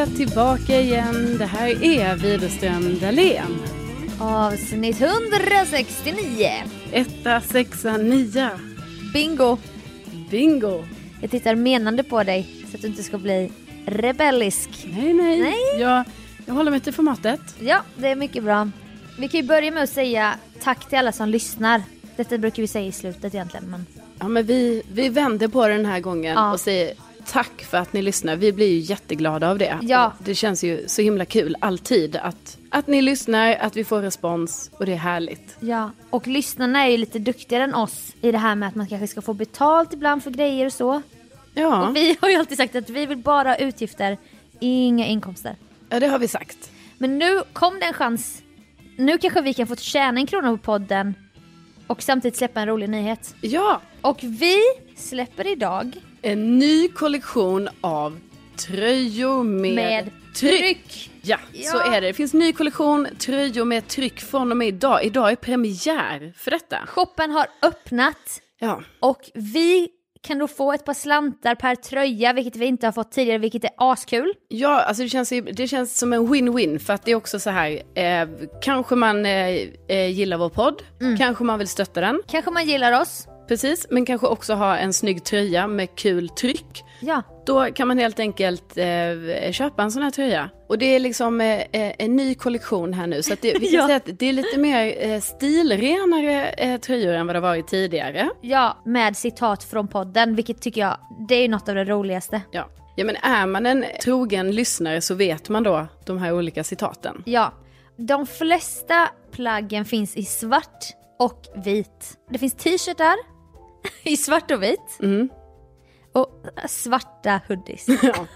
är tillbaka igen. Det här är Widerström Dahlén. Avsnitt 169. Etta, sexa, nia. Bingo. Bingo. Jag tittar menande på dig så att du inte ska bli rebellisk. Nej, nej. Nej. Jag, jag håller mig till formatet. Ja, det är mycket bra. Vi kan ju börja med att säga tack till alla som lyssnar. Detta brukar vi säga i slutet egentligen, men Ja, men vi, vi vänder på det den här gången Ja. och säger tack för att ni lyssnar. Vi blir ju jätteglada av det. Ja. Det känns ju så himla kul alltid att, att ni lyssnar, att vi får respons och det är härligt. ja. Och lyssnarna är ju lite duktigare än oss i det här med att man kanske ska få betalt ibland för grejer och så. Ja, Och vi har ju alltid sagt att vi vill bara ha utgifter, inga inkomster. ja det har vi sagt. Men nu kom det en chans. Nu kanske vi kan få tjäna en krona på podden och samtidigt släppa en rolig nyhet. Ja, Och vi släpper idag en ny kollektion av tröjor med, med tryck. tryck. Ja, Ja. så är det. Det finns ny kollektion tröjor med tryck från och med idag. Idag är premiär för detta. Shoppen har öppnat Ja, och vi kan då få ett par slantar per tröja, vilket vi inte har fått tidigare, vilket är askul. ja alltså det känns, det känns som en win-win för att det är också så här, eh, kanske man eh, eh, gillar vår podd, kanske man vill stötta den, Kanske man gillar oss. Precis, men kanske också ha en snygg tröja med kul tryck. Ja, Då kan man helt enkelt eh, köpa en sån här tröja. Och det är liksom eh, eh, en ny kollektion här nu. Så det, vi kan Ja. säga att det är lite mer eh, stilrenare eh, tröjor än vad det varit tidigare. ja, med citat från podden, vilket tycker jag, det är ju något av det roligaste. Ja. ja, men är man en trogen lyssnare så vet man då de här olika citaten. Ja, de flesta plaggen finns i svart och vit. Det finns t-shirtar i svart och vit. Mm. Och svarta hoodies. Ja,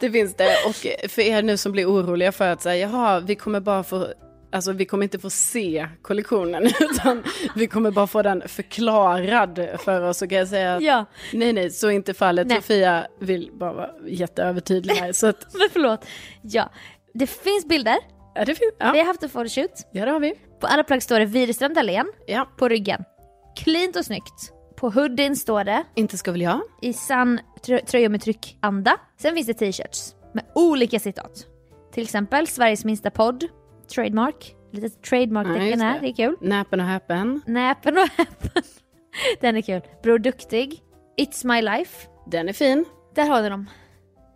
det finns det. Och för er nu som blir oroliga för att säga, jaha, vi kommer bara få Alltså vi kommer inte få se kollektionen utan vi kommer bara få den förklarad för oss. Så kan jag säga att ja, nej, nej, så är inte fallet. Nej. Sofia vill bara vara jätteövertydlig här. Så att, men förlåt. Ja, det finns bilder. ja, det, fin- Vi ja, har haft en photoshoot. ja, det har vi. På alla plagg står det Widerström Dahlén Ja, på ryggen. Cleant och snyggt. På hoodien står det inte ska väl jag? i sann trö- tröja med tryckanda. Sen finns det t-shirts med olika citat. Till exempel Sveriges minsta podd, trademark. Lite Ja, trademark-tecken just här, det. det är kul. Näpen och häpen. Näpen och häpen. Den är kul. Bror Duktig. It's my life. Den är fin. Där har ni dem.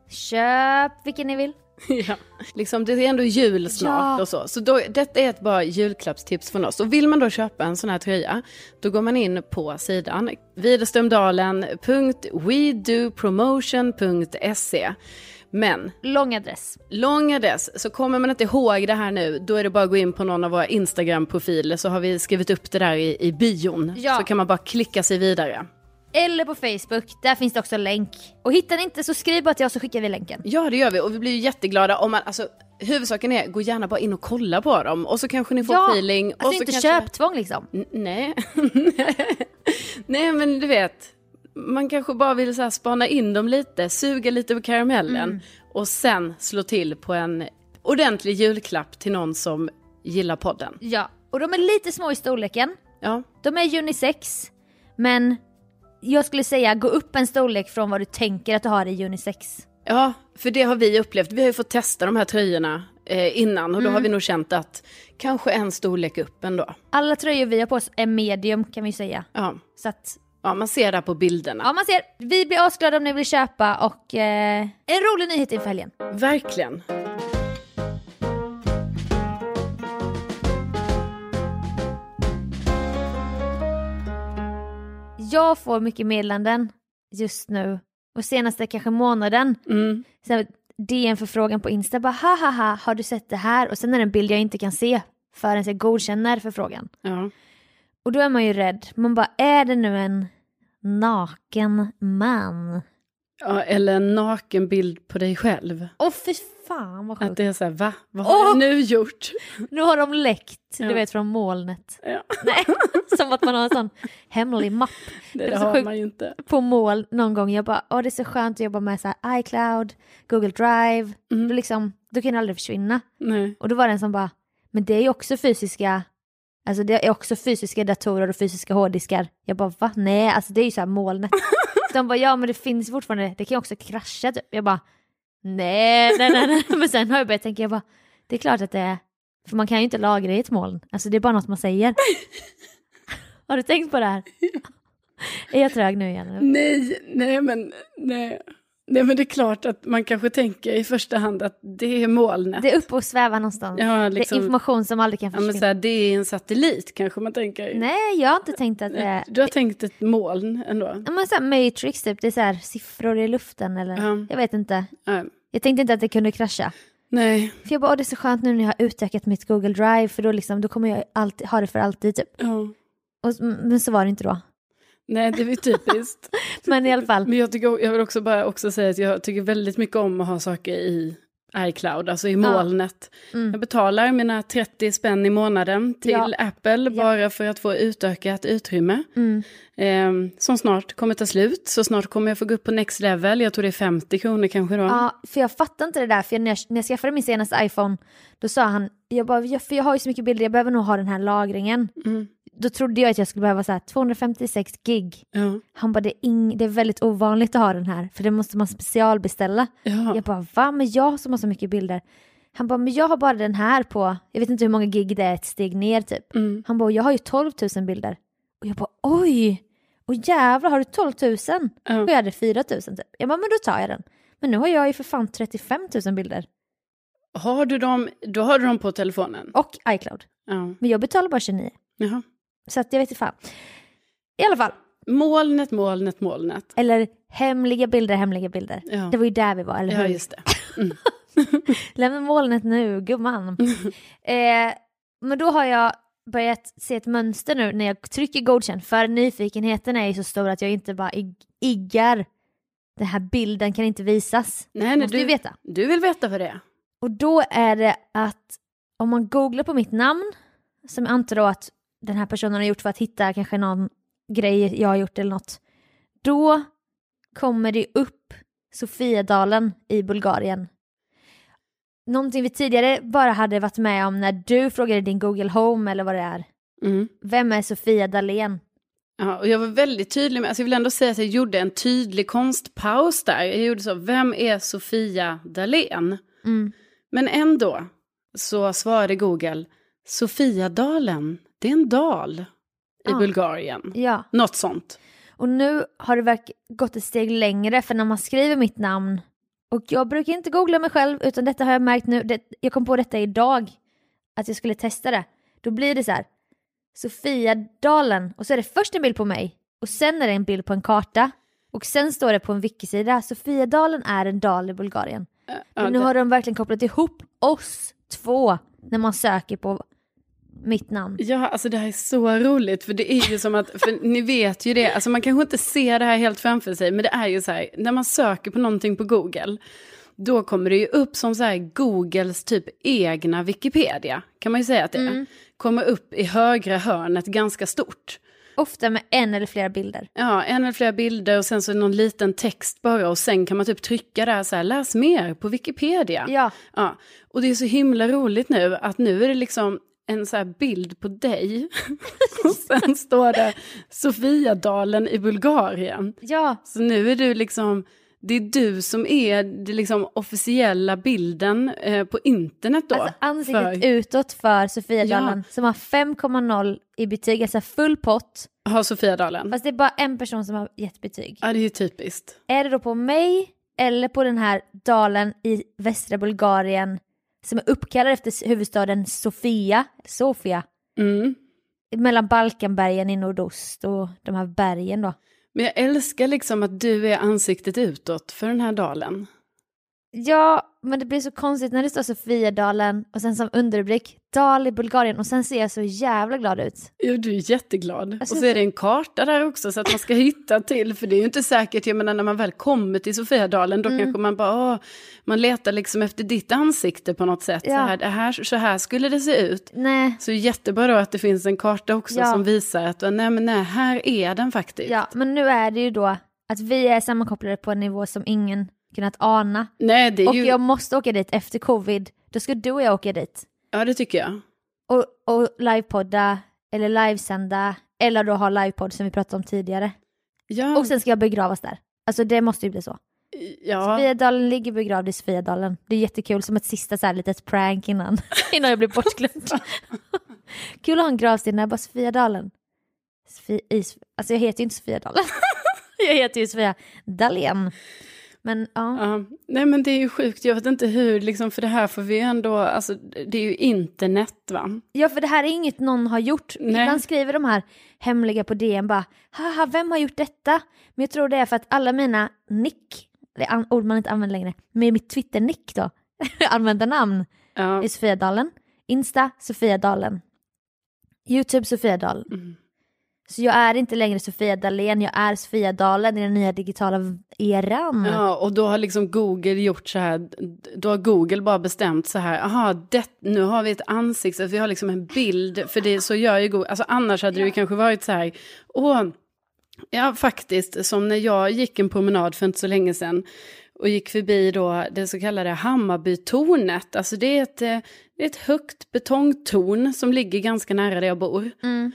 Köp vilken ni vill. Ja, liksom det är ändå jul snart Ja. och så. Så då, detta är ett bra julklappstips från oss. Och vill man då köpa en sån här tröja, då går man in på sidan widerströmdalen.wedopromotion.se. Men Lång adress. lång adress, så kommer man inte ihåg det här nu, då är det bara att gå in på någon av våra Instagram-profiler så har vi skrivit upp det där i, i bion. Ja. Så kan man bara klicka sig vidare. Eller på Facebook, där finns det också länk. Och hittar ni inte så skriv bara till oss så skickar vi länken. Ja, det gör vi och vi blir ju jätteglada om man, alltså huvudsaken är, gå gärna bara in och kolla på dem och så kanske ni får ja, feeling. och alltså så inte kanske... köptvång liksom. N- Nej. Nej, men du vet, man kanske bara vill så här spana in dem lite, suga lite på karamellen Mm. och sen slå till på en ordentlig julklapp till någon som gillar podden. Ja, och de är lite små i storleken. Ja, De är unisex, men jag skulle säga gå upp en storlek från vad du tänker att du har i unisex. ja för det har vi upplevt. Vi har ju fått testa de här tröjorna eh, innan och då Mm. har vi nog känt att kanske en storlek upp ändå. Alla tröjor vi har på oss är medium kan vi säga. Ja. Så att, ja, man ser det på bilderna. ja man ser, vi blir asglada om ni vill köpa och eh, en rolig nyhet inför helgen. Verkligen. Jag får mycket meddelanden just nu och senaste kanske månaden. Mm. DM-förfrågan på Insta bara ha ha ha har du sett det här? Och sen är det en bild jag inte kan se förrän jag godkänner förfrågan. Ja. Och då är man ju rädd. Man bara är det nu en naken man? Ja, eller en nakenbild på dig själv. Åh fy fan vad Att sjukt. det är så här, va? Vad har Åh! jag nu gjort? Nu har de läckt, Ja. du vet från molnet. Ja. Nej, som att man har en sån hemlig mapp Det, det så har man ju inte. på mål någon gång. Jag bara, åh det är så skönt att jobba med så här iCloud, Google Drive. Mm. Då, liksom, då kan det aldrig försvinna. Nej. Och då var det en som bara, men det är ju också fysiska, alltså det är också fysiska datorer och fysiska hårddiskar. Jag bara, va? Nej, alltså det är ju så här molnet. De bara, ja men det finns fortfarande, det kan ju också krascha typ. Jag bara, nej, nej, nej, nej. Men sen har jag börjat tänka, jag bara, det är klart att det är, för man kan ju inte lagra i ett moln. Alltså det är bara något man säger. har du tänkt på det här? är jag trög nu igen? Nej, nej men, nej. Nej men det är klart att man kanske tänker i första hand att det är molnet. Det är uppe och svävar någonstans. Ja, Det är liksom, information som aldrig kan ja, men försvinna. så här, det är en satellit kanske man tänker. Nej, jag har inte tänkt att det är... Du har tänkt ett moln ändå? Ja, men så här Matrix typ, det är så här siffror i luften eller Ja. jag vet inte. Ja. Jag tänkte inte att det kunde krascha. Nej. För jag bara, åh, det är så skönt nu när jag har utökat mitt Google Drive för då, liksom, då kommer jag alltid, ha det för alltid typ. Ja. Och, men så var det inte då. Nej, det är typiskt. Men i alla fall. Men jag, tycker, jag vill också bara också säga att jag tycker väldigt mycket om att ha saker i iCloud, alltså i molnet. Mm. Jag betalar mina 30 spänn i månaden till Ja. Apple bara för att få utökat utrymme. Mm. Eh, som snart kommer ta slut, så snart kommer jag få gå upp på next level. Jag tror det är 50 kronor kanske då. Ja, för jag fattar inte det där, för när jag, när jag skaffade min senaste iPhone, då sa han, jag bara, "Ja, för jag har ju så mycket bilder, jag behöver nog ha den här lagringen. Mm. Då trodde jag att jag skulle behöva så här 256 gig. Ja. Han bara, det är, ing- det är väldigt ovanligt att ha den här, för det måste man specialbeställa. Ja. Jag bara, va? Men jag som har så mycket bilder. Han bara, men jag har bara den här på, jag vet inte hur många gig det är ett steg ner typ. Mm. Han bara, jag har ju 12 000 bilder. Och jag bara, oj! Och jävlar, har du 12 000? Och Ja. jag hade 4 000 typ. Jag bara, men då tar jag den. Men nu har jag ju för fan 35 000 bilder. Har du dem, då har du dem på telefonen? Och iCloud. Ja. Men jag betalar bara 29. Jaha. Så att jag vet inte fan. I alla fall. Molnet, molnet, molnet. Eller hemliga bilder, hemliga bilder. Ja, Det var ju där vi var, eller hur? ja just det. Lämna molnet nu, gumman. eh, men då har jag börjat se ett mönster nu när jag trycker godkänd, för nyfikenheten är ju så stor att jag inte bara ig- iggar. Den här bilden kan inte visas. Nej, nej, du, veta. du vill veta vad det är? Och då är det att om man googlar på mitt namn, som jag antar då att den här personen har gjort för att hitta kanske någon grej jag har gjort eller något, då kommer det upp Sofiadalen i Bulgarien. Någonting vi tidigare bara hade varit med om när du frågade din Google Home eller vad det är. Mm. Vem är Sofia Dalén? Ja, och jag var väldigt tydlig med, alltså jag vill ändå säga att jag gjorde en tydlig konstpaus där. Jag gjorde så, vem är Sofia Dalén? Mm. Men ändå så svarade Google, Sofiadalen, det är en dal i Ja. Bulgarien. Ja, Något sånt. och nu har det verk- gått ett steg längre för när man skriver mitt namn och jag brukar inte googla mig själv utan detta har jag märkt nu, det, jag kom på detta idag att jag skulle testa det. Då blir det så här, Sofiadalen och så är det först en bild på mig och sen är det en bild på en karta och sen står det på en wikisida, Sofiadalen är en dal i Bulgarien. Ja, Men nu det- har de verkligen kopplat ihop oss två när man söker på mitt namn. Ja, alltså det här är så roligt, för det är ju som att, för ni vet ju det, alltså man kanske inte ser det här helt framför sig, men det är ju så här, när man söker på någonting på Google, då kommer det ju upp som så här Googles typ egna Wikipedia, kan man ju säga att det är. Kommer upp i högra hörnet ganska stort. Ofta med en eller flera bilder. Ja, en eller flera bilder och sen så någon liten text bara och sen kan man typ trycka där så här, läs mer på Wikipedia. Ja, Ja, och det är så himla roligt nu att nu är det liksom en så bild på dig. och sen står det Sofiadalen i Bulgarien. ja, Så nu är du liksom, det är du som är det liksom officiella bilden eh, på internet då. alltså ansiktet för, utåt för Sofiadalen som har 5,0 i betyg, alltså full pott. har Sofiadalen. Fast det är bara en person som har gett betyg. Ja, det är ju typiskt. Är det då på mig eller på den här dalen i västra Bulgarien som är uppkallad efter huvudstaden Sofia, Sofia, Mm. mellan Balkanbergen i nordost och de här bergen då. Men jag älskar liksom att du är ansiktet utåt för den här dalen. Ja, men det blir så konstigt när det står Sofiadalen och sen som underrubrik Dal i Bulgarien och sen ser jag så jävla glad ut. Jo, du är jätteglad. Alltså, och så är det en karta där också så att man ska hitta till. För det är ju inte säkert, jag menar när man väl kommer till Sofiadalen då Mm. kanske man bara, åh, man letar liksom efter ditt ansikte på något sätt. Så, Ja. här, det här, så här skulle det se ut. Nej, Så jättebra då att det finns en karta också Ja. som visar att, nej men nej, här är den faktiskt. ja, men nu är det ju då att vi är sammankopplade på en nivå som ingen kunnat ana. Nej, det är Och ju, jag måste åka dit efter covid, då ska du och jag åka dit. ja det tycker jag. Och, och livepodda, eller livesända, eller då ha livepodd som vi pratade om tidigare. Ja, Och sen ska jag begravas där. Alltså det måste ju bli så. Ja, Sofiadalen ligger begravd i Sofiadalen. Det är jättekul, som ett sista så här litet prank innan, innan jag blir bortglömd. Kul att ha en gravsten där, bara Sofiadalen. Sofie, i, alltså jag heter ju inte Sofiadalen. jag heter ju Sofia Dalén. Men ja. ja. Nej men det är ju sjukt, jag vet inte hur, liksom, för det här får vi ju ändå, alltså det är ju internet va? Ja, för det här är inget någon har gjort. Nej. Ibland skriver de här hemliga på DN bara, haha, vem har gjort detta? Men jag tror det är för att alla mina nick, det är ord man inte använder längre, med mitt Twitter-nick då, användarnamn, Ja. är Sofiadalen, Insta Sofiadalen, YouTube Sofiadalen. Mm. Så jag är inte längre Sofia Dalén, jag är Sofiadalen i den nya digitala eran. Ja, och då har liksom Google gjort så här, då har Google bara bestämt så här, aha, det, nu har vi ett ansikte, vi har liksom en bild, för det så gör ju Google, alltså annars hade det ju kanske varit så här, åh, ja faktiskt, som när jag gick en promenad för inte så länge sedan, och gick förbi då det så kallade Hammarbytornet, alltså det är ett, eh, det är ett högt betongtorn som ligger ganska nära där jag bor. Mm.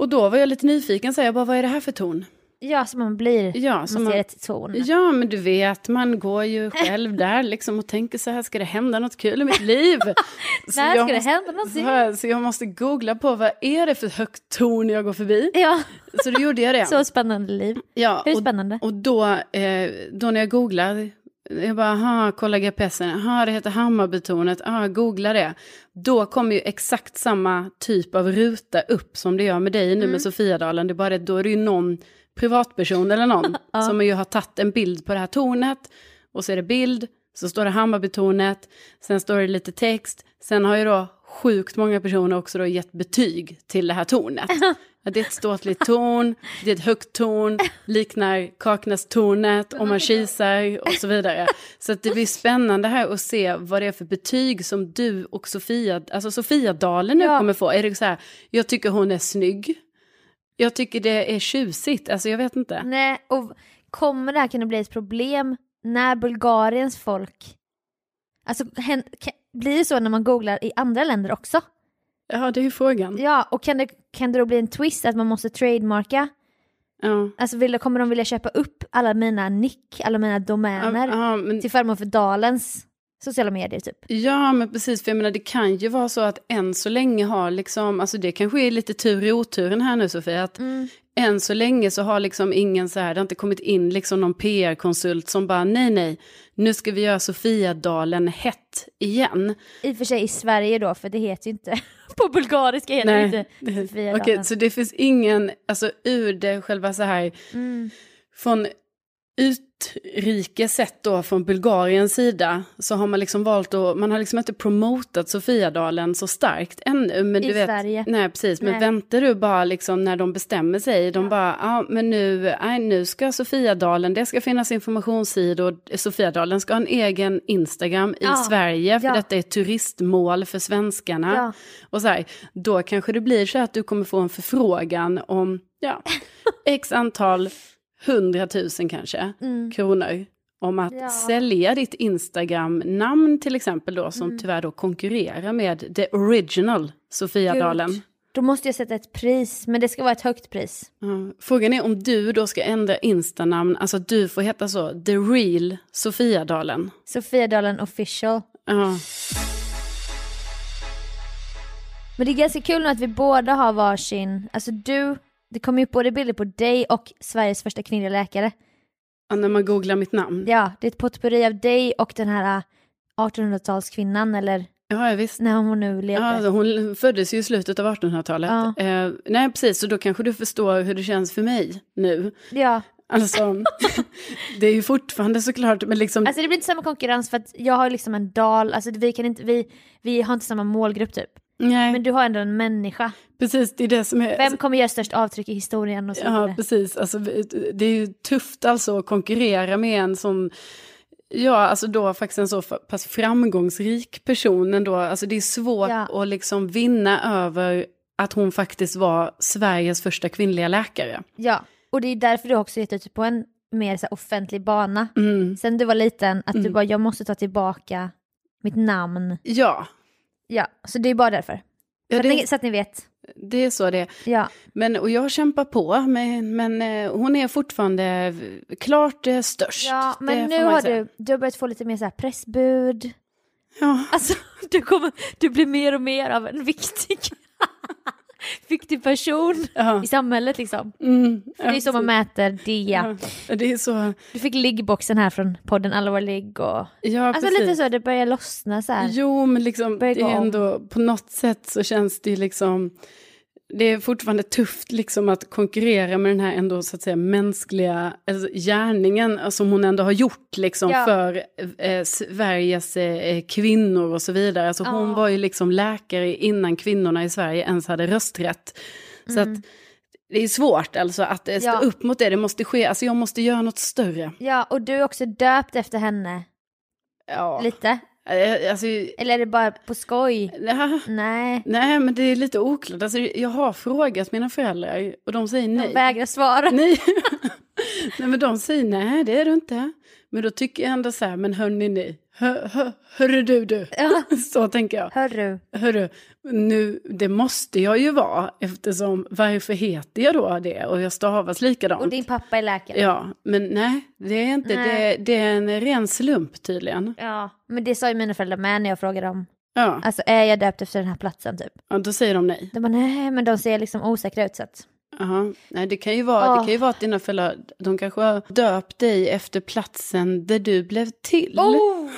Och då var jag lite nyfiken, så jag bara, vad är det här för torn? Ja, som man blir, Ja, man som ser man- ett torn. Ja, men du vet, man går ju själv där liksom och tänker så här, ska det hända något kul i mitt liv? Så När ska det måste- hända någonting? Så, här, så jag måste googla på vad är det för högt torn jag går förbi? Ja, Så då gjorde jag det. så spännande liv. ja, Hur och, spännande? och då, eh, då när jag googlar, jag bara, aha, kolla GPSen, aha, det heter Hammarbytornet, aha, googla det. Då kommer ju exakt samma typ av ruta upp som det gör med dig nu Mm. med Sofiadalen. Det är bara det, då är det ju någon privatperson eller någon Ja. som ju har tagit en bild på det här tornet. Och så är det bild, så står det Hammarbytornet, sen står det lite text. Sen har ju då sjukt många personer också då gett betyg till det här tornet. Det är ett ståtligt torn, det är ett högt torn, liknar Kaknästornet om man kisar och så vidare. Så det blir spännande här att se vad det är för betyg som du och Sofia, alltså Sofiadalen nu Ja. kommer få. Är det så här, jag tycker hon är snygg, jag tycker det är tjusigt, alltså jag vet inte. Nej, och kommer det här kunna bli ett problem när Bulgariens folk... Alltså, blir det så när man googlar i andra länder också? Ja, det är ju frågan. Ja, och kan det, kan det då bli en twist att man måste trademarka? Ja. Alltså vill, kommer de vilja köpa upp alla mina nick, alla mina domäner Ja, men, till förmån för Dalens sociala medier typ? ja, men precis, för jag menar det kan ju vara så att än så länge har liksom, alltså det kanske är lite tur i oturen här nu Sofia, att Mm. än så länge så har liksom ingen så här, det har inte kommit in liksom någon PR-konsult som bara nej nej, nu ska vi göra Sofiadalen hett igen. I och för sig i Sverige då, för det heter ju inte, på bulgariska heter det inte Okej, Sofiadalen. så det finns ingen, alltså ur det själva så här, Mm. från utrikes sett då från Bulgariens sida så har man liksom valt att, man har liksom inte promotat Sofiadalen så starkt ännu. Men I du vet, Sverige. Nej, precis. Men Nej. väntar du bara liksom när de bestämmer sig, de bara, ja men nu, nej, nu ska Sofiadalen, det ska finnas informationssidor, Sofiadalen ska ha en egen Instagram i Ja. Sverige, för Ja. detta är turistmål för svenskarna. Ja. Och så här, då kanske det blir så att du kommer få en förfrågan om, ja, x antal hundratusen kanske, Mm. kronor. Om att Ja. sälja ditt Instagram-namn till exempel då, som Mm. tyvärr då konkurrerar med the original Sofiadalen. Gud. Då måste jag sätta ett pris, men det ska vara ett högt pris. Ja. Frågan är om du då ska ändra Insta-namn, alltså att du får heta så, the real Sofiadalen. Sofiadalen official. Ja. Men det är ganska kul att vi båda har varsin, alltså du, det kommer ju upp både bilder på dig och Sveriges första kvinnliga läkare. Ja, när man googlar mitt namn. Ja, det är ett potpurri av dig och den här äh, 1800-talskvinnan eller Ja, ja visst. när hon nu levde. Ja, alltså, hon föddes ju i slutet av 1800-talet. Ja. Eh, nej, precis, så då kanske du förstår hur det känns för mig nu. ja. Alltså, det är ju fortfarande såklart, men liksom... Alltså det blir inte samma konkurrens för att jag har liksom en dal, alltså vi kan inte, vi, vi har inte samma målgrupp typ. Nej, Men du har ändå en människa. precis, det är det som är... Vem kommer göra störst avtryck i historien och så Ja, precis. Alltså, det är ju tufft alltså att konkurrera med en som, ja, alltså då faktiskt en så pass framgångsrik person ändå. Alltså det är svårt Ja. att liksom vinna över att hon faktiskt var Sveriges första kvinnliga läkare. Ja, och det är därför du också gett ut på en mer så offentlig bana. Mm. Sen du var liten, att du Mm. bara, jag måste ta tillbaka mitt namn. Ja, Ja, så det är bara därför. Ja, så, det- att ni, så att ni vet. Det är så det är. Ja. Men, och jag kämpar på, men, men eh, hon är fortfarande klart eh, störst. ja, men nu har säga. du, du har börjat få lite mer så här pressbud. Ja, Alltså, du, kommer, du blir mer och mer av en viktig, viktig person ja. i samhället liksom. Mm, För det är så man mäter det. Ja, det är så. Du fick liggboxen här från podden Alla våra ligg och... Ja, Alltså precis. lite så, det börjar lossna så här. Jo, men liksom, det är ändå, på något sätt så känns det ju liksom, det är fortfarande tufft liksom att konkurrera med den här ändå så att säga mänskliga alltså, gärningen som hon ändå har gjort liksom Ja. för eh, Sveriges eh, kvinnor och så vidare. Alltså hon Ja. var ju liksom läkare innan kvinnorna i Sverige ens hade rösträtt. Så att det är svårt alltså att eh, stå Mm. Ja. upp mot det, det måste ske, alltså jag måste göra något större. Ja, och du är också döpt efter henne. Ja. Lite. Eh, Alltså, Eller är det bara på skoj? ja. Nej. Nej, men det är lite oklart. Alltså, jag har frågat mina föräldrar och de säger nej. vägrar svara. Nej. nej, men de säger nej, det är du inte. Men då tycker jag ändå så här, men hörni ni, hör, hör, hörru du du. Ja. Så tänker jag. Hörru. Hörru, nu, det måste jag ju vara eftersom varför heter jag då det och jag stavas likadant. Och din pappa är läkare. Ja, men nej, det är inte, det, det är en ren slump tydligen. Ja, men det sa ju mina föräldrar med när jag frågade dem. Ja, Alltså är jag döpt efter den här platsen typ? ja då säger de nej. De bara nej, men de ser liksom osäkra ut så att. Jaha. Nej, det kan ju vara, det Åh. kan ju vara att dina föräldrar, de kanske har döpt dig efter platsen där du blev till. Oh,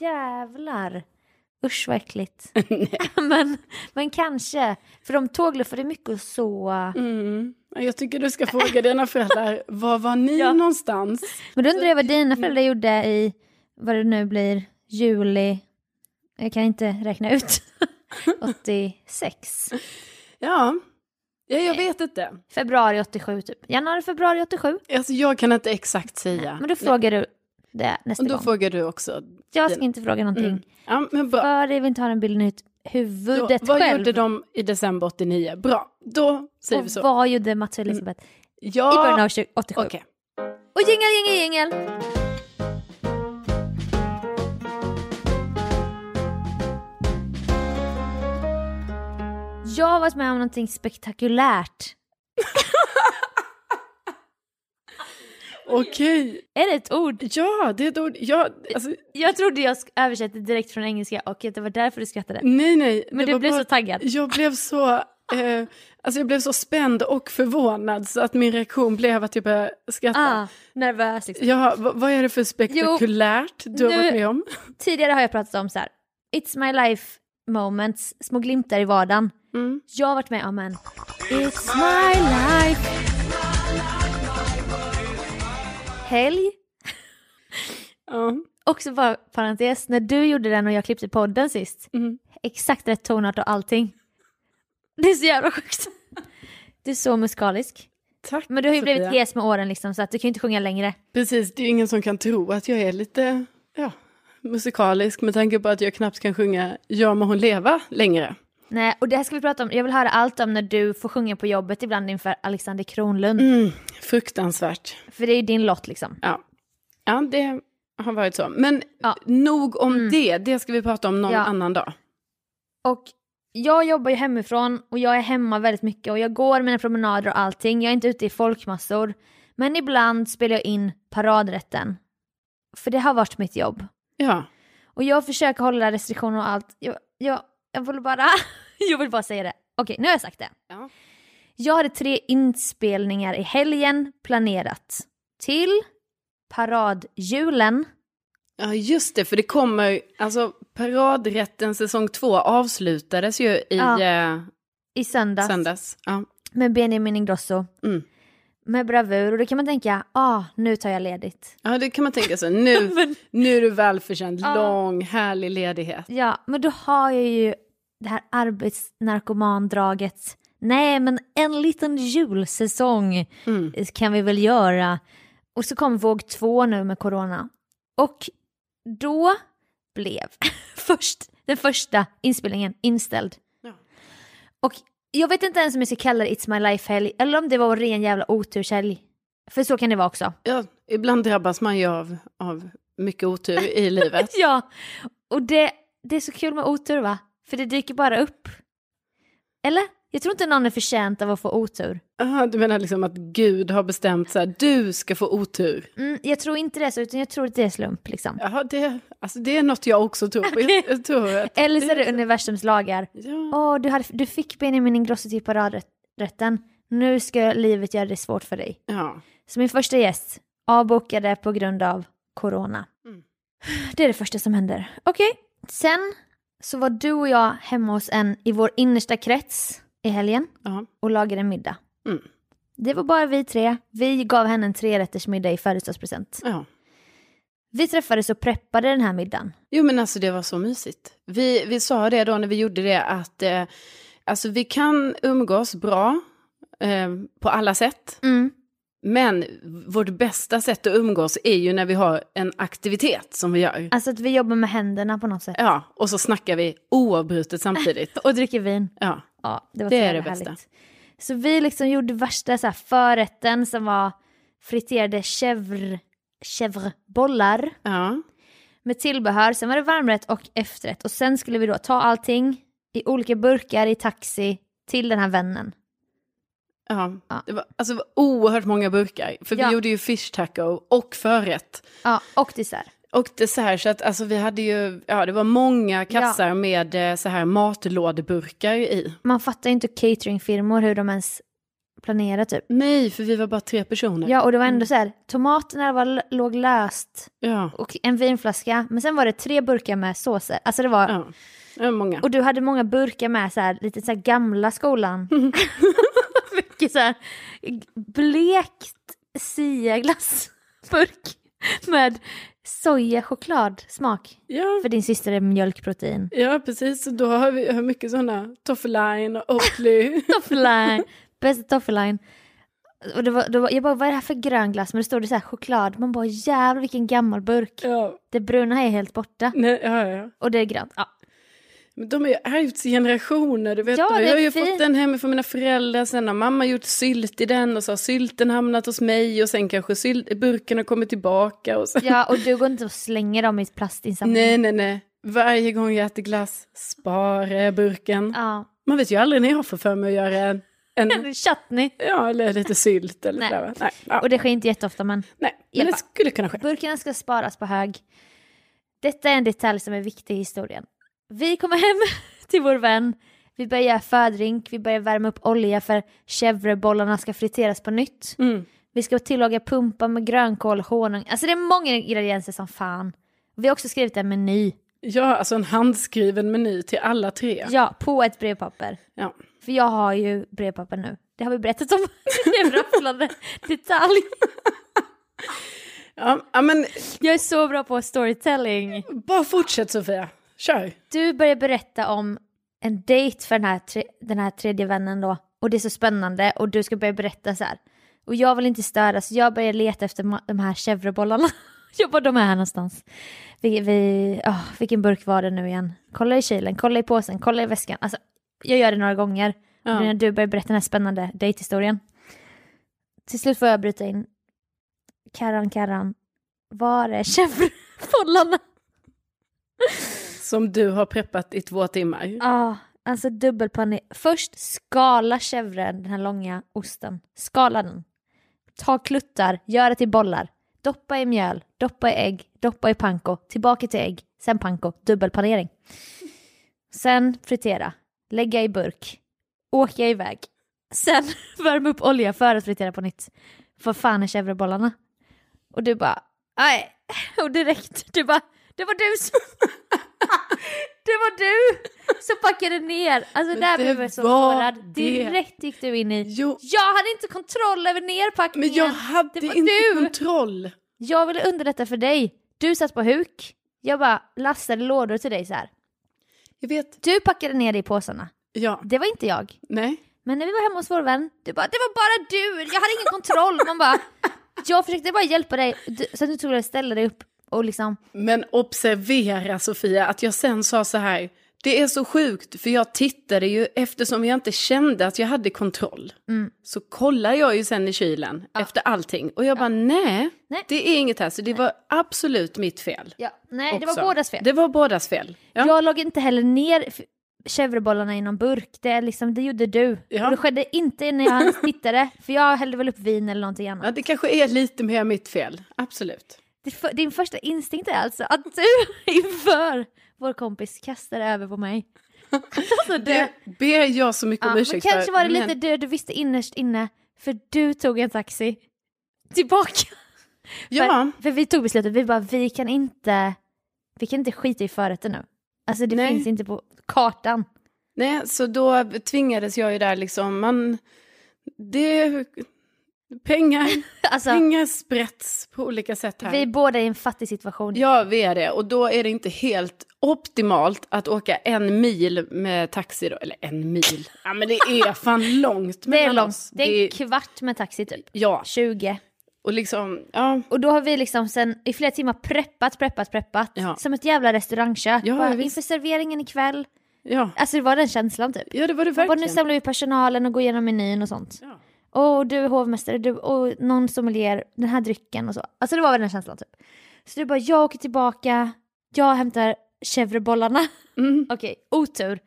jävlar. Usch vad äckligt. men, men kanske. För de tågluffade mycket och så. Mm. Jag tycker du ska fråga dina föräldrar, var var ni Ja. någonstans? Men då undrar jag vad dina föräldrar gjorde i, vad det nu blir, juli. Jag kan inte räkna ut. 86. Ja, ja jag vet inte. Februari 87 typ. Januari, februari 87. Alltså, jag kan inte exakt säga. Men då frågar du det nästa Och då gång. frågar du också. Jag ska inte fråga någonting. Mm. Ja, men bra. För jag vill inte ha den bilden i Då, huvudet vad själv. gjorde de i december 89? Bra, då säger vi och så. vad gjorde Mats och Elisabeth i Ja, början av 20- 87? okej. Och jingel, jingel, jingel! Jag har varit med om någonting spektakulärt. Okej. Är det ett ord? Ja, det är ett ord. Ja, alltså, Jag trodde jag översatte direkt från engelska och det var därför du skrattade. nej, nej. Men du blev bara- så taggad. Jag blev så, eh, alltså jag blev så spänd och förvånad så att min reaktion blev att jag började skratta. Ah, nervös liksom. Ja, vad, är det för spektakulärt du har varit med om? Tidigare har jag pratat om så här. It's my life moments, små glimtar i vardagen. Mm. Jag har varit med om en It's my life helg. Ja. Också bara parentes, när du gjorde den och jag klippte podden sist, Mm. exakt rätt tonart och allting. Det är så jävla sjukt. Du är så musikalisk. Tack Men du har ju blivit hes med åren liksom så att du kan ju inte sjunga längre. Precis, det är ju ingen som kan tro att jag är lite musikalisk med tanke på att jag knappt kan sjunga Ja må hon leva längre. Nej, och det här ska vi prata om. Jag vill höra allt om när du får sjunga på jobbet ibland inför Alexander Kronlund. Mm, fruktansvärt. För det är ju din lott liksom. Ja. ja, det har varit så. Men Ja. nog om Mm. det, det ska vi prata om någon Ja. annan dag. Och jag jobbar ju hemifrån och jag är hemma väldigt mycket och jag går mina promenader och allting. Jag är inte ute i folkmassor. Men ibland spelar jag in paradrätten. För det har varit mitt jobb. Ja, Och jag försöker hålla restriktioner och allt. Jag, jag, jag vill bara, jag vill bara säga det. Okej, nu har jag sagt det. Ja. Jag hade tre inspelningar i helgen planerat. Till paradjulen. ja just det, för det kommer, alltså paradrätten säsong två avslutades ju i Ja. eh, i söndags, söndags. Ja. med Benjamin Ingrosso. Mm. Med bravur och då kan man tänka, ah, nu tar jag ledigt. ja, det kan man tänka sig. Nu, nu är du välförtjänt, Ja. lång, härlig ledighet. Ja, men då har jag ju det här arbetsnarkomandraget. Nej, men en liten julsäsong Mm. kan vi väl göra. Och så kom våg två nu med corona. Och då blev först, den första inspelningen inställd. Ja. Och jag vet inte ens om jag ska kalla det It's My Life-helg eller om det var ren jävla oturshelg. För så kan det vara också. Ja, ibland drabbas man ju av, av mycket otur i livet. Ja, och det, det är så kul med otur va? För det dyker bara upp. Eller? Jag tror inte någon är förtjänt av att få otur. Aha, du menar liksom att Gud har bestämt så här, du ska få otur? Mm, jag tror inte det så, utan jag tror att det är slump liksom. Jaha, det, alltså det är något jag också tror på. Jag, jag tror att Eller så är det universums lagar. Ja. Åh, du, hade, du fick Benjamin Ingrosso till paradrätten. Nu ska livet göra det svårt för dig. ja. Så min första gäst avbokade på grund av corona. Mm. Det är det första som händer. Okej, sen så var du och jag hemma hos en i vår innersta krets i helgen Ja. och lagade en middag. Mm. Det var bara vi tre. Vi gav henne en trerättersmiddag i födelsedagspresent. ja. Vi träffades och preppade den här middagen. Jo men alltså det var så mysigt. Vi, vi sa det då när vi gjorde det att eh, alltså vi kan umgås bra eh, på alla sätt. Mm. Men vårt bästa sätt att umgås är ju när vi har en aktivitet som vi gör. Alltså att vi jobbar med händerna på något sätt. Ja, och så snackar vi oavbrutet samtidigt. Och dricker vin. Ja, Ja, det var Det så är det bästa. härligt. Så vi liksom gjorde värsta så här förrätten som var friterade chèvre, chèvrebollar ja, med tillbehör. Sen var det varmrätt och efterrätt. Och sen skulle vi då ta allting i olika burkar i taxi till den här vännen. ja. Ja. Det, var, alltså, det var oerhört många burkar. För Ja. vi gjorde ju fish taco och förrätt. Ja, och dessert. Och dessert, så att alltså, vi hade ju, ja det var många kassar med eh, så här matlådeburkar i. Man fattar ju inte cateringfirmor hur de ens planerar typ. Nej, för vi var bara tre personer. Ja, och det var ändå så här, tomaterna var, låg löst Ja, och en vinflaska. Men sen var det tre burkar med såser. Alltså det var, ja. Det var många. och du hade många burkar med så här, lite så här gamla skolan. Mycket så här blekt siaglassburk med sojachokladsmak. Ja, För din syster är mjölkprotein. ja, precis. Då har vi har mycket sådana Toffeline och Oatly. Toffeline, bästa toffeline. Och det var, det var, jag bara, vad är det här för grön glass? Men det stod det så här choklad. Man bara, jävlar vilken gammal burk. ja, Det bruna är helt borta. nej, ja, ja. Och det är grönt. Ja. Men de har ju generationer, du vet. Ja, jag har är ju fint. fått den hemifrån mina föräldrar, sen har mamma gjort sylt i den och så har sylten hamnat hos mig och sen kanske sylt, burken har kommit tillbaka och så. ja, och du går inte och slänger dem i plastinsamling. Nej, nej, nej. Varje gång jag äter glass, spara burken. Ja. Man vet ju aldrig när jag får för mig att göra en, en Chutney. ja, eller lite sylt eller Nej. Nej, ja, Och det sker inte jätteofta men nej. men det skulle kunna ske. burkarna ska sparas på hög. Detta är en detalj som är viktig i historien. Vi kommer hem till vår vän. Vi börjar göra fördrink, vi börjar värma upp olja för chèvrebollarna ska friteras på nytt. Mm. Vi ska tillaga pumpa med grönkål, honung. Alltså det är många ingredienser som fan. Vi har också skrivit en meny. Ja, alltså en handskriven meny till alla tre. Ja, på ett brevpapper. Ja. För jag har ju brevpapper nu. Det har vi berättat om. Det är en rafflande detalj. Ja, men Jag är så bra på storytelling. bara fortsätt Sofia. Kör. Du börjar berätta om en dejt för den här, tre, den här tredje vännen då. Och det är så spännande och du ska börja berätta så här. Och jag vill inte störa så jag börjar leta efter de här chèvrebollarna. jag bara, de är här någonstans. Vi, vi, åh, vilken burk var det nu igen? Kolla i kylen, kolla i påsen, kolla i väskan. Alltså, jag gör det några gånger. Ja. Och när du börjar berätta den här spännande dejthistorien. Till slut får jag bryta in. Karan, Karan, var är chèvrebollarna? Som du har preppat i två timmar. Ja, alltså dubbelpanik. Först skala chèvren, den här långa osten. Skala den. Ta kluttar, gör det till bollar. Doppa i mjöl, doppa i ägg, doppa i panko, tillbaka till ägg, sen panko, dubbelpanering. Sen fritera, lägga i burk, åka iväg. Sen värma upp olja för att fritera på nytt. För fan är chèvrebollarna? Och du bara, nej. Och direkt, du bara, det var du som... det var du som packade ner. Alltså där Det blev jag så sårad. det. Direkt gick du in i, Jo, jag hade inte kontroll över nerpackningen. men jag hade inte du. kontroll. Jag ville underlätta för dig. Du satt på huk. Jag bara lastade lådor till dig så här. Jag vet. Du packade ner det i påsarna. Ja, Det var inte jag. nej. Men när vi var hemma hos vår vän, du bara det var bara du, jag hade ingen kontroll. Man bara, jag försökte bara hjälpa dig så att du tog och ställde dig upp och liksom, Men observera Sofia att jag sen sa så här. Det är så sjukt för jag tittade ju eftersom jag inte kände att jag hade kontroll. Mm. Så kollar jag ju sen i kylen efter allting och jag bara nej, Nej. det är inget här så det var absolut mitt fel. ja, nej det var också. bådas fel. Det var bådas fel. Ja. Jag låg inte heller ner, chèvrebollarna i någon burk. Det, är liksom, det gjorde du. Ja. Och det skedde inte när jag tittade, för jag hällde väl upp vin eller någonting annat. Ja, det kanske är lite mer mitt fel, absolut. För- Din första instinkt är alltså att du inför vår kompis kastar över på mig. Alltså Det ber jag så mycket Ja, om men ursäkt kanske för. var det men- lite det du visste innerst inne, för du tog en taxi tillbaka. Ja, För, för vi tog beslutet, vi bara, vi kan inte, vi kan inte skita i förrätten nu. Alltså det Nej. finns inte på kartan. nej, så då tvingades jag ju där liksom, man, det, pengar, Alltså, pengar sprätts på olika sätt här. vi är båda i en fattig situation. Ja, vi är det. Och då är det inte helt optimalt att åka en mil med taxi då. Eller en mil. Ja, men det är fan långt det är långt, oss. det är en kvart med taxi typ. Ja, 20. och liksom, ja. Och då har vi liksom sen i flera timmar preppat, preppat, preppat. Ja. Som ett jävla restaurangkök. Ja, Bara, inför serveringen ikväll. Ja, Alltså det var den känslan typ. ja det var det Och bara, nu verkligen. samlar vi personalen och går igenom menyn och sånt. Ja. Och du är hovmästare, du, och någon sommelier, den här drycken och så. Alltså det var väl den känslan typ. Så det bara, jag åker tillbaka, jag hämtar chèvrebollarna. Mm. Okej, otur.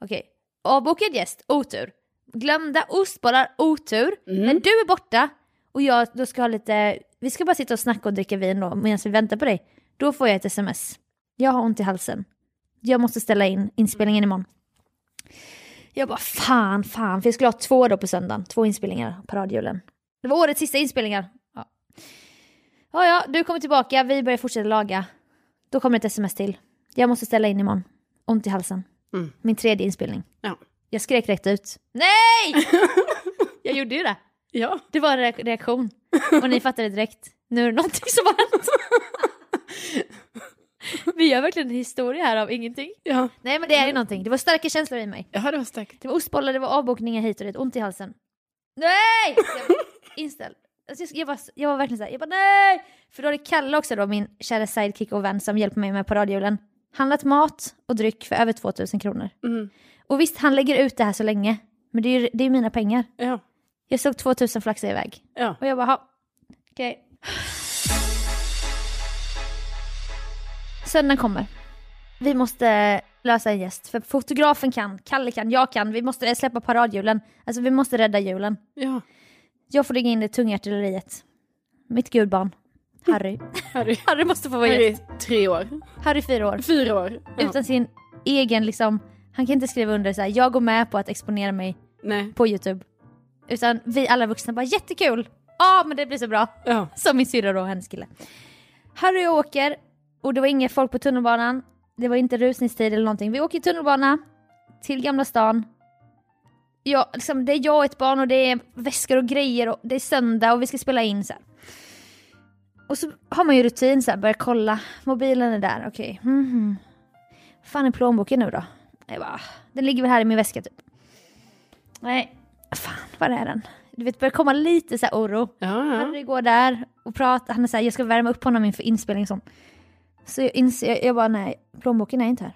Okej, avbokad gäst, otur. Glömda ostbollar, otur. Mm. Men du är borta och jag då ska ha lite, vi ska bara sitta och snacka och dricka vin då medan vi väntar på dig. Då får jag ett sms. Jag har ont i halsen. Jag måste ställa in inspelningen imorgon. Jag bara fan, fan, för jag skulle ha två då på söndagen. Två inspelningar på radiojulen. Det var årets sista inspelningar. Ja. ja, ja, du kommer tillbaka, vi börjar fortsätta laga. Då kommer ett sms till. Jag måste ställa in imorgon. Ont i halsen. Mm. Min tredje inspelning. Ja. Jag skrek rätt ut. Nej! jag gjorde ju det. ja. Det var en reak- reaktion. Och ni fattade direkt. Nu är det någonting som har hänt. Vi gör verkligen en historia här av ingenting. Ja. Nej men det är ju någonting. Det var starka känslor i mig. ja, det var starkt. Det var ostbollar, det var avbokningar hit och dit, ont i halsen. Nej! Inställd. Alltså jag, jag, var, jag var verkligen såhär, jag bara nej! För då hade Kalle också då, min kära sidekick och vän som hjälper mig med på radiojulen, handlat mat och dryck för över 2000 kronor. Mm. Och visst, han lägger ut det här så länge, men det är ju det är mina pengar. Ja. Jag såg 2000 flaxa iväg. Ja. Och jag bara, "Ha, okej. Söndagen kommer. Vi måste lösa en gäst, för fotografen kan, Kalle kan, jag kan, vi måste släppa paradjulen. Alltså vi måste rädda julen. Ja. Jag får ringa in det tunga artilleriet. Mitt gudbarn, Harry. Harry. Harry måste få vara Harry, gäst. tre år. Harry fyra år. Fyra år. Ja. Utan sin egen liksom, han kan inte skriva under så här, jag går med på att exponera mig Nej. på YouTube. Utan vi alla vuxna bara jättekul, ja men det blir så bra. Ja. Som min syrra då och hennes kille. Harry åker och det var inga folk på tunnelbanan. Det var inte rusningstid eller någonting. Vi åker i tunnelbana till Gamla stan. Ja, liksom, det är jag och ett barn och det är väskor och grejer och det är söndag och vi ska spela in så här. Och så har man ju rutin så här, börjar kolla. Mobilen är där, okej. Mhm. fan är plånboken nu då? Jag bara, den ligger väl här i min väska typ. Nej, fan var är den? Du vet, börjar komma lite så här oro. Ja, ja. Harry går där och pratar, han är såhär, jag ska värma upp honom inför inspelning och sånt. Så jag inser, jag, jag bara nej, plånboken är inte här.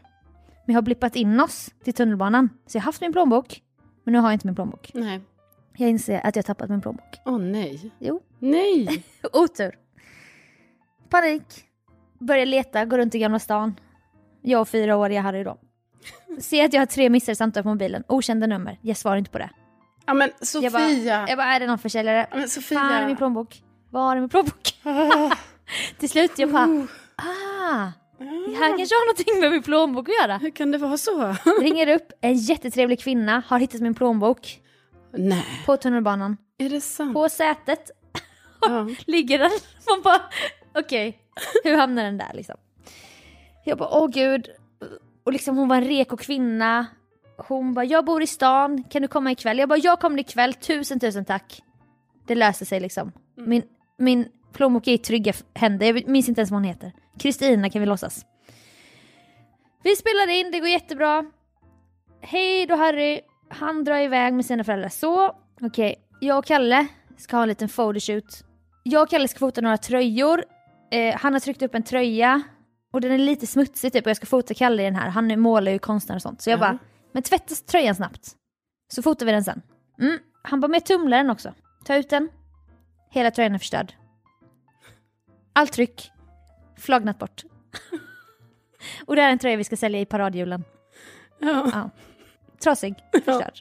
Men jag har blippat in oss till tunnelbanan, så jag har haft min plånbok, men nu har jag inte min plånbok. Nej. Jag inser att jag har tappat min plånbok. Åh nej. Jo, Nej. otur. Panik. Börjar leta, går runt i Gamla stan. Jag och fyraåriga Harry då. Ser att jag har tre missade samtal på mobilen, okända nummer, jag svarar inte på det. Ja men Jag Sofia. bara, jag bara är det någon försäljare? Ja, men Sofia. Fan är min plånbok? Var är min plånbok? Till slut jag bara, Oh. Ah, det här kanske har någonting med min plånbok att göra. Hur kan det vara så? Ringer upp, en jättetrevlig kvinna har hittat min plånbok Nej, på tunnelbanan. är det sant? På sätet Ja. ligger den. Man bara, okej, hur hamnar den där liksom? Jag bara, åh gud. Och liksom hon var en reko kvinna. Hon bara, jag bor i stan, kan du komma ikväll? Jag bara, jag kommer ikväll, tusen tusen tack. Det löser sig liksom. Min, min plånbok är i trygga händer, jag minns inte ens vad hon heter. Kristina kan vi låtsas. Vi spelar in, det går jättebra. Hej då Harry. Han drar iväg med sina föräldrar. Så, okej. Jag och Kalle ska ha en liten photoshoot. Jag och Kalle ska fota några tröjor. Eh, han har tryckt upp en tröja. Och den är lite smutsig typ och jag ska fota Kalle i den här. Han målar ju konstnär och sånt. Så jag Ja. bara, men tvätta tröjan snabbt. Så fotar vi den sen. Mm. Han bara, med tumlaren också. Ta ut den. Hela tröjan är förstörd. Allt tryck. Flagnat bort. och det här är en tröja vi ska sälja i paradjulen. Ja. Ja. Trasig, förstörd.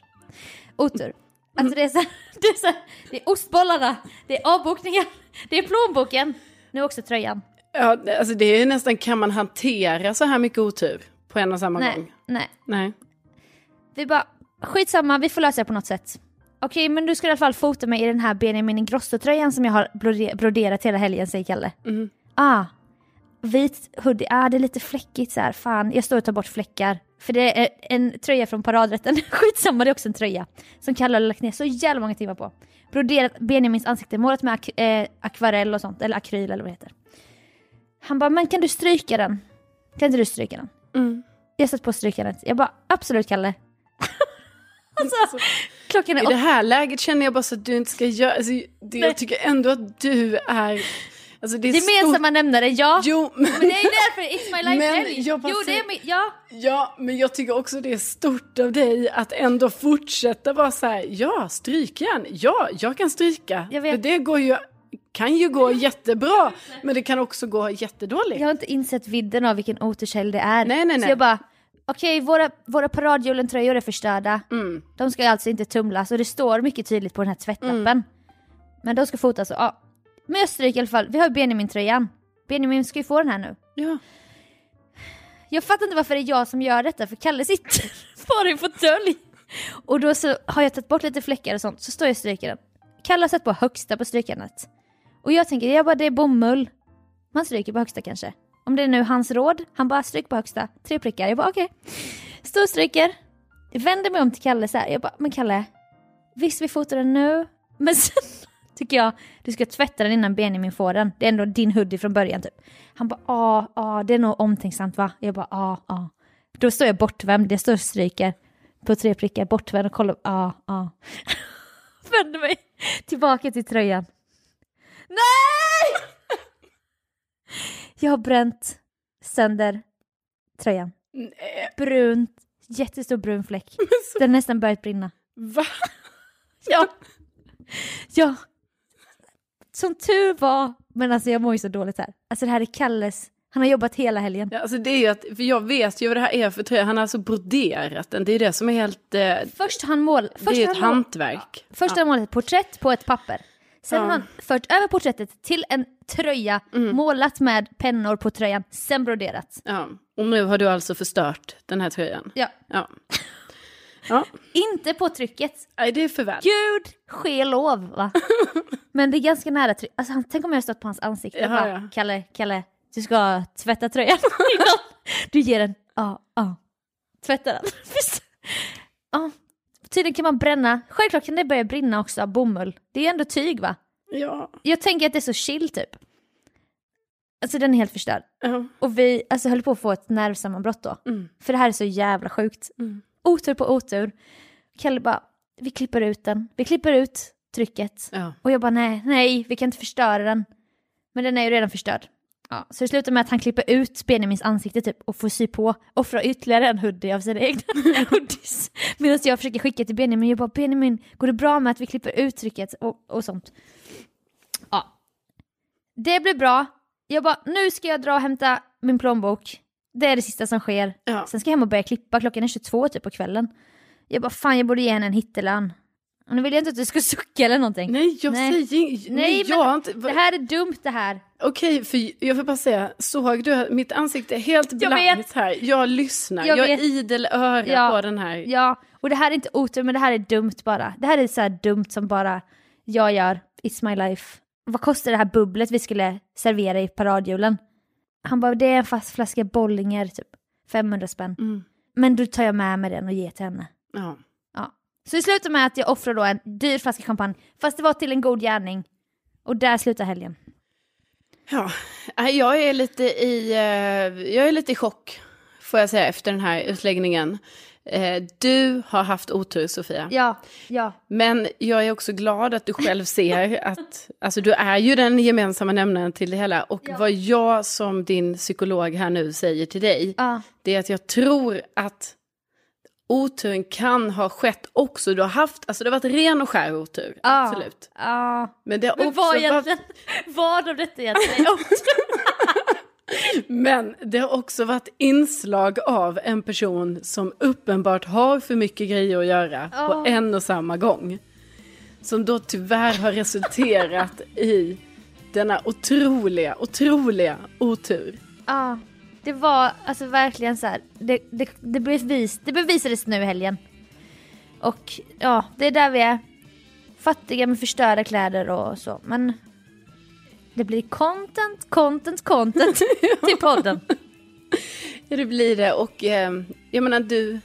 Otur. Alltså det är, så, det, är så, det är ostbollarna, det är avbokningar, det är plånboken, nu också tröjan. Ja, alltså det är nästan, kan man hantera så här mycket otur på en och samma Nej, gång? nej. Nej. Vi bara, skitsamma, vi får lösa det på något sätt. Okej, men du ska i alla fall fota mig i den här Benjamin Ingrosso-tröjan som jag har brode- broderat hela helgen, säger Kalle. Mm. Ah, vit hoodie, ah det är lite fläckigt så här. fan jag står och tar bort fläckar. För det är en tröja från paradrätten, skitsamma det är också en tröja. Som Kalle har lagt ner så jävla många timmar på. Broderat Benjamins ansikte, målat med ak- eh, akvarell och sånt, eller akryl eller vad det heter. Han bara, men kan du stryka den? Kan inte du stryka den? Mm. Jag satt på strykandet, jag bara, absolut Kalle. alltså, klockan är I det här läget känner jag bara så att du inte ska göra, alltså, det, jag tycker ändå att du är, alltså det är Gemensamma stort. nämnare, ja. Jo, men, Men det är därför It's My Life Men helg. jag bara Jo, det är min, ja. ja, men jag tycker också det är stort av dig att ändå fortsätta vara så här, ja, strykjärn, ja, jag kan stryka. Jag vet. För det går ju, kan ju gå jättebra, men det kan också gå jättedåligt. Jag har inte insett vidden av vilken oturshelg det är. Nej, nej, Så nej. jag bara, okej våra, våra paradjulentröjor är förstörda. Mm. De ska alltså inte tumlas och det står mycket tydligt på den här tvättlappen. Men de ska fotas och ja. Jag stryker i alla fall, vi har Benjamin-tröjan. Benjamin ska ju få den här nu. Ja. Jag fattar inte varför det är jag som gör detta för Kalle sitter bara i en fåtölj. Och då så har jag tagit bort lite fläckar och sånt så står jag och stryker den. Kalle har satt på högsta på strykandet. Och jag tänker, jag bara det är bomull. Man stryker på högsta kanske. Om det är nu hans råd, han bara stryk på högsta. Tre prickar. Jag bara okej. Står och stryker. Vänder mig om till Kalle så här. Jag bara, men Kalle. Visst vi fotar den nu. Men sen tycker jag du ska tvätta den innan Benjamin får den. Det är ändå din hoodie från början typ. Han bara ja, ja, det är nog omtänksamt va? Jag bara ja, ja. Då står jag bortvänd, jag står stryker på tre prickar, bortvänd och kollar, ja, ja. Vänder mig tillbaka till tröjan. Nej! Jag har bränt sönder tröjan. Nej, Brunt, jättestor brun fläck. Den har nästan börjat brinna. va? Ja. Ja. Som tur var, men alltså jag mår ju så dåligt här. Alltså det här är Kalles, han har jobbat hela helgen. Ja, alltså det är ju att, för jag vet ju vad det här är för tröja, han har alltså broderat den, det är det som är helt, eh, Först han mål, det först är har ett han hantverk. först har han målat ett porträtt på ett papper. Sen Ja. har han fört över porträttet till en tröja, Mm. målat med pennor på tröjan, sen broderat. Ja, och nu har du alltså förstört den här tröjan. Ja. Ja. Ja, Inte på trycket. nej det är för väl. Gud ske lov va? Men det är ganska nära tryck. Alltså, han- tänk om jag har stått på hans ansikte och Jaha, bara, ja. Kalle, Kalle, du ska tvätta tröjan du ger den. Ja, ja. Tvätta den. Ja. Tydligen kan man bränna, självklart kan det börja brinna också av bomull. Det är ju ändå tyg va? Ja. Jag tänker att det är så chill typ. Alltså den är helt förstörd. ja. Och vi alltså, höll på att få ett nervsammanbrott då. Mm. För det här är så jävla sjukt. Mm. Otur på otur. Kalle bara, vi klipper ut den. Vi klipper ut trycket. ja. Och jag bara, nej, nej, vi kan inte förstöra den. Men den är ju redan förstörd. Ja, så det slutar med att han klipper ut Benjamins ansikte typ och får sy på, offra ytterligare en hoodie av sina egna hoodies. Medan jag försöker skicka till Benjamin, jag bara Benjamin, går det bra med att vi klipper ut trycket och, och sånt? Ja. Det blir bra. Jag bara, nu ska jag dra och hämta min plånbok. Det är det sista som sker. ja. Sen ska jag hem och börja klippa, klockan är 22 typ på kvällen. Jag bara, fan jag borde ge henne en hittelön. Och nu vill jag inte att du ska sucka eller någonting. Nej, jag Nej. säger. Nej, jag inte... Det här är dumt det här. Okej, för jag får bara säga, såg du mitt ansikte är helt blankt här? Jag lyssnar, Jag jag, är idel öra Ja. på den här. Ja, och det här är inte otur men det här är dumt bara. Det här är så här dumt som bara jag gör. It's my life. Vad kostar det här bubblet vi skulle servera i paradjulen? Han bara, det är en fast flaska Bollinger typ. 500 spänn. Mm. Men då tar jag med mig den och ger till henne. Ja. Ja. Så det slutar med att jag offrar då en dyr flaska champagne. Fast det var till en god gärning. Och där slutar helgen. Ja, Nej, jag är lite i, eh, jag är lite i chock, får jag säga, efter den här utläggningen. Eh, Du har haft otur, Sofia. Ja, ja. Men jag är också glad att du själv ser att, alltså du är ju den gemensamma nämnaren till det hela. Och Ja. vad jag som din psykolog här nu säger till dig, Ja, det är att jag tror att oturen kan ha skett också. Du har haft, alltså det har varit ren och skär otur, Ja. absolut. ja. Men det har Men också vad varit... vad av detta egentligen är otur? Men det har också varit inslag av en person som uppenbart har för mycket grejer att göra på Ja. en och samma gång. Som då tyvärr har resulterat i denna otroliga, otroliga otur. Ja, det var alltså verkligen så här. Det, det, det, bevis, det bevisades nu i helgen. Och ja, det är där vi är. Fattiga med förstörda kläder och så. Men det blir content, content, content till podden. Ja, det blir det. Och eh, jag menar, du,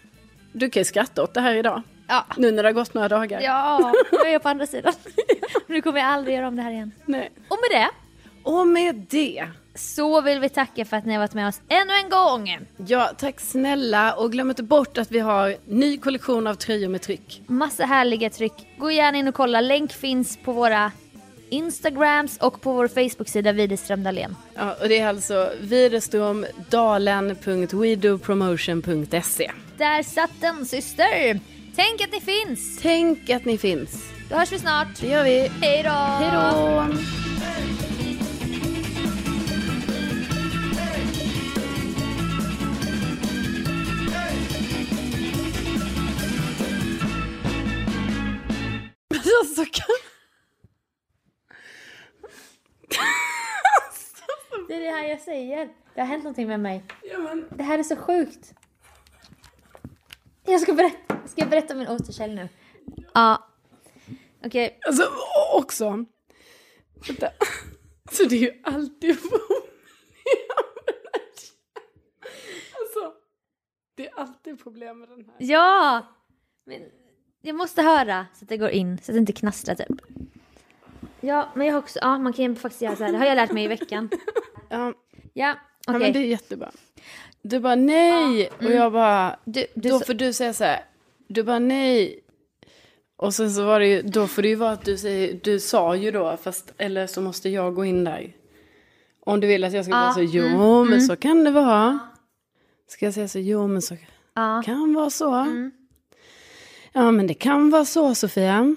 du kan ju skratta åt det här idag. Ja, Nu när det har gått några dagar. ja nu är jag på andra sidan. Nu kommer jag aldrig göra om det här igen. Nej. Och med det Och med det. så vill vi tacka för att ni har varit med oss ännu en gång. Ja, tack snälla. Och glöm inte bort att vi har ny kollektion av tröjor med tryck. Massa härliga tryck. Gå gärna in och kolla. Länk finns på våra Instagrams och på vår Facebook-sida Widerström Dahlén. Ja, och det är alltså widerstromdalen.wedopromotion.se. Där satt den syster! Tänk att ni finns! Tänk att ni finns. Då hörs vi snart. Det gör vi. Hej då! Hej då! Säger. Det har hänt någonting med mig. ja, men... Det här är så sjukt. Jag ska berätta, ska jag berätta min återkäll nu? Ja. Okej, Alltså och också. Vänta. Så det är ju alltid. Alltså. Det är alltid problem med den här. ja! Men jag måste höra så att det går in, så att det inte knastrar typ. Ja, men jag har också, ja man kan ju faktiskt göra så här. Det har jag lärt mig i veckan. Ja, Ja, ja okej. men det är jättebra. Du bara nej. Och jag bara. Du, du, Då så- får du säga så här. Du bara nej. Och sen så var det ju, då får det ju vara att du säger, du sa ju då, fast, eller så måste jag gå in där. Om du vill att jag ska Ja, bara säga, jo mm, men så kan det vara. Ska jag säga så, jo men så ja. kan vara så. Mm. Ja men det kan vara så Sofia.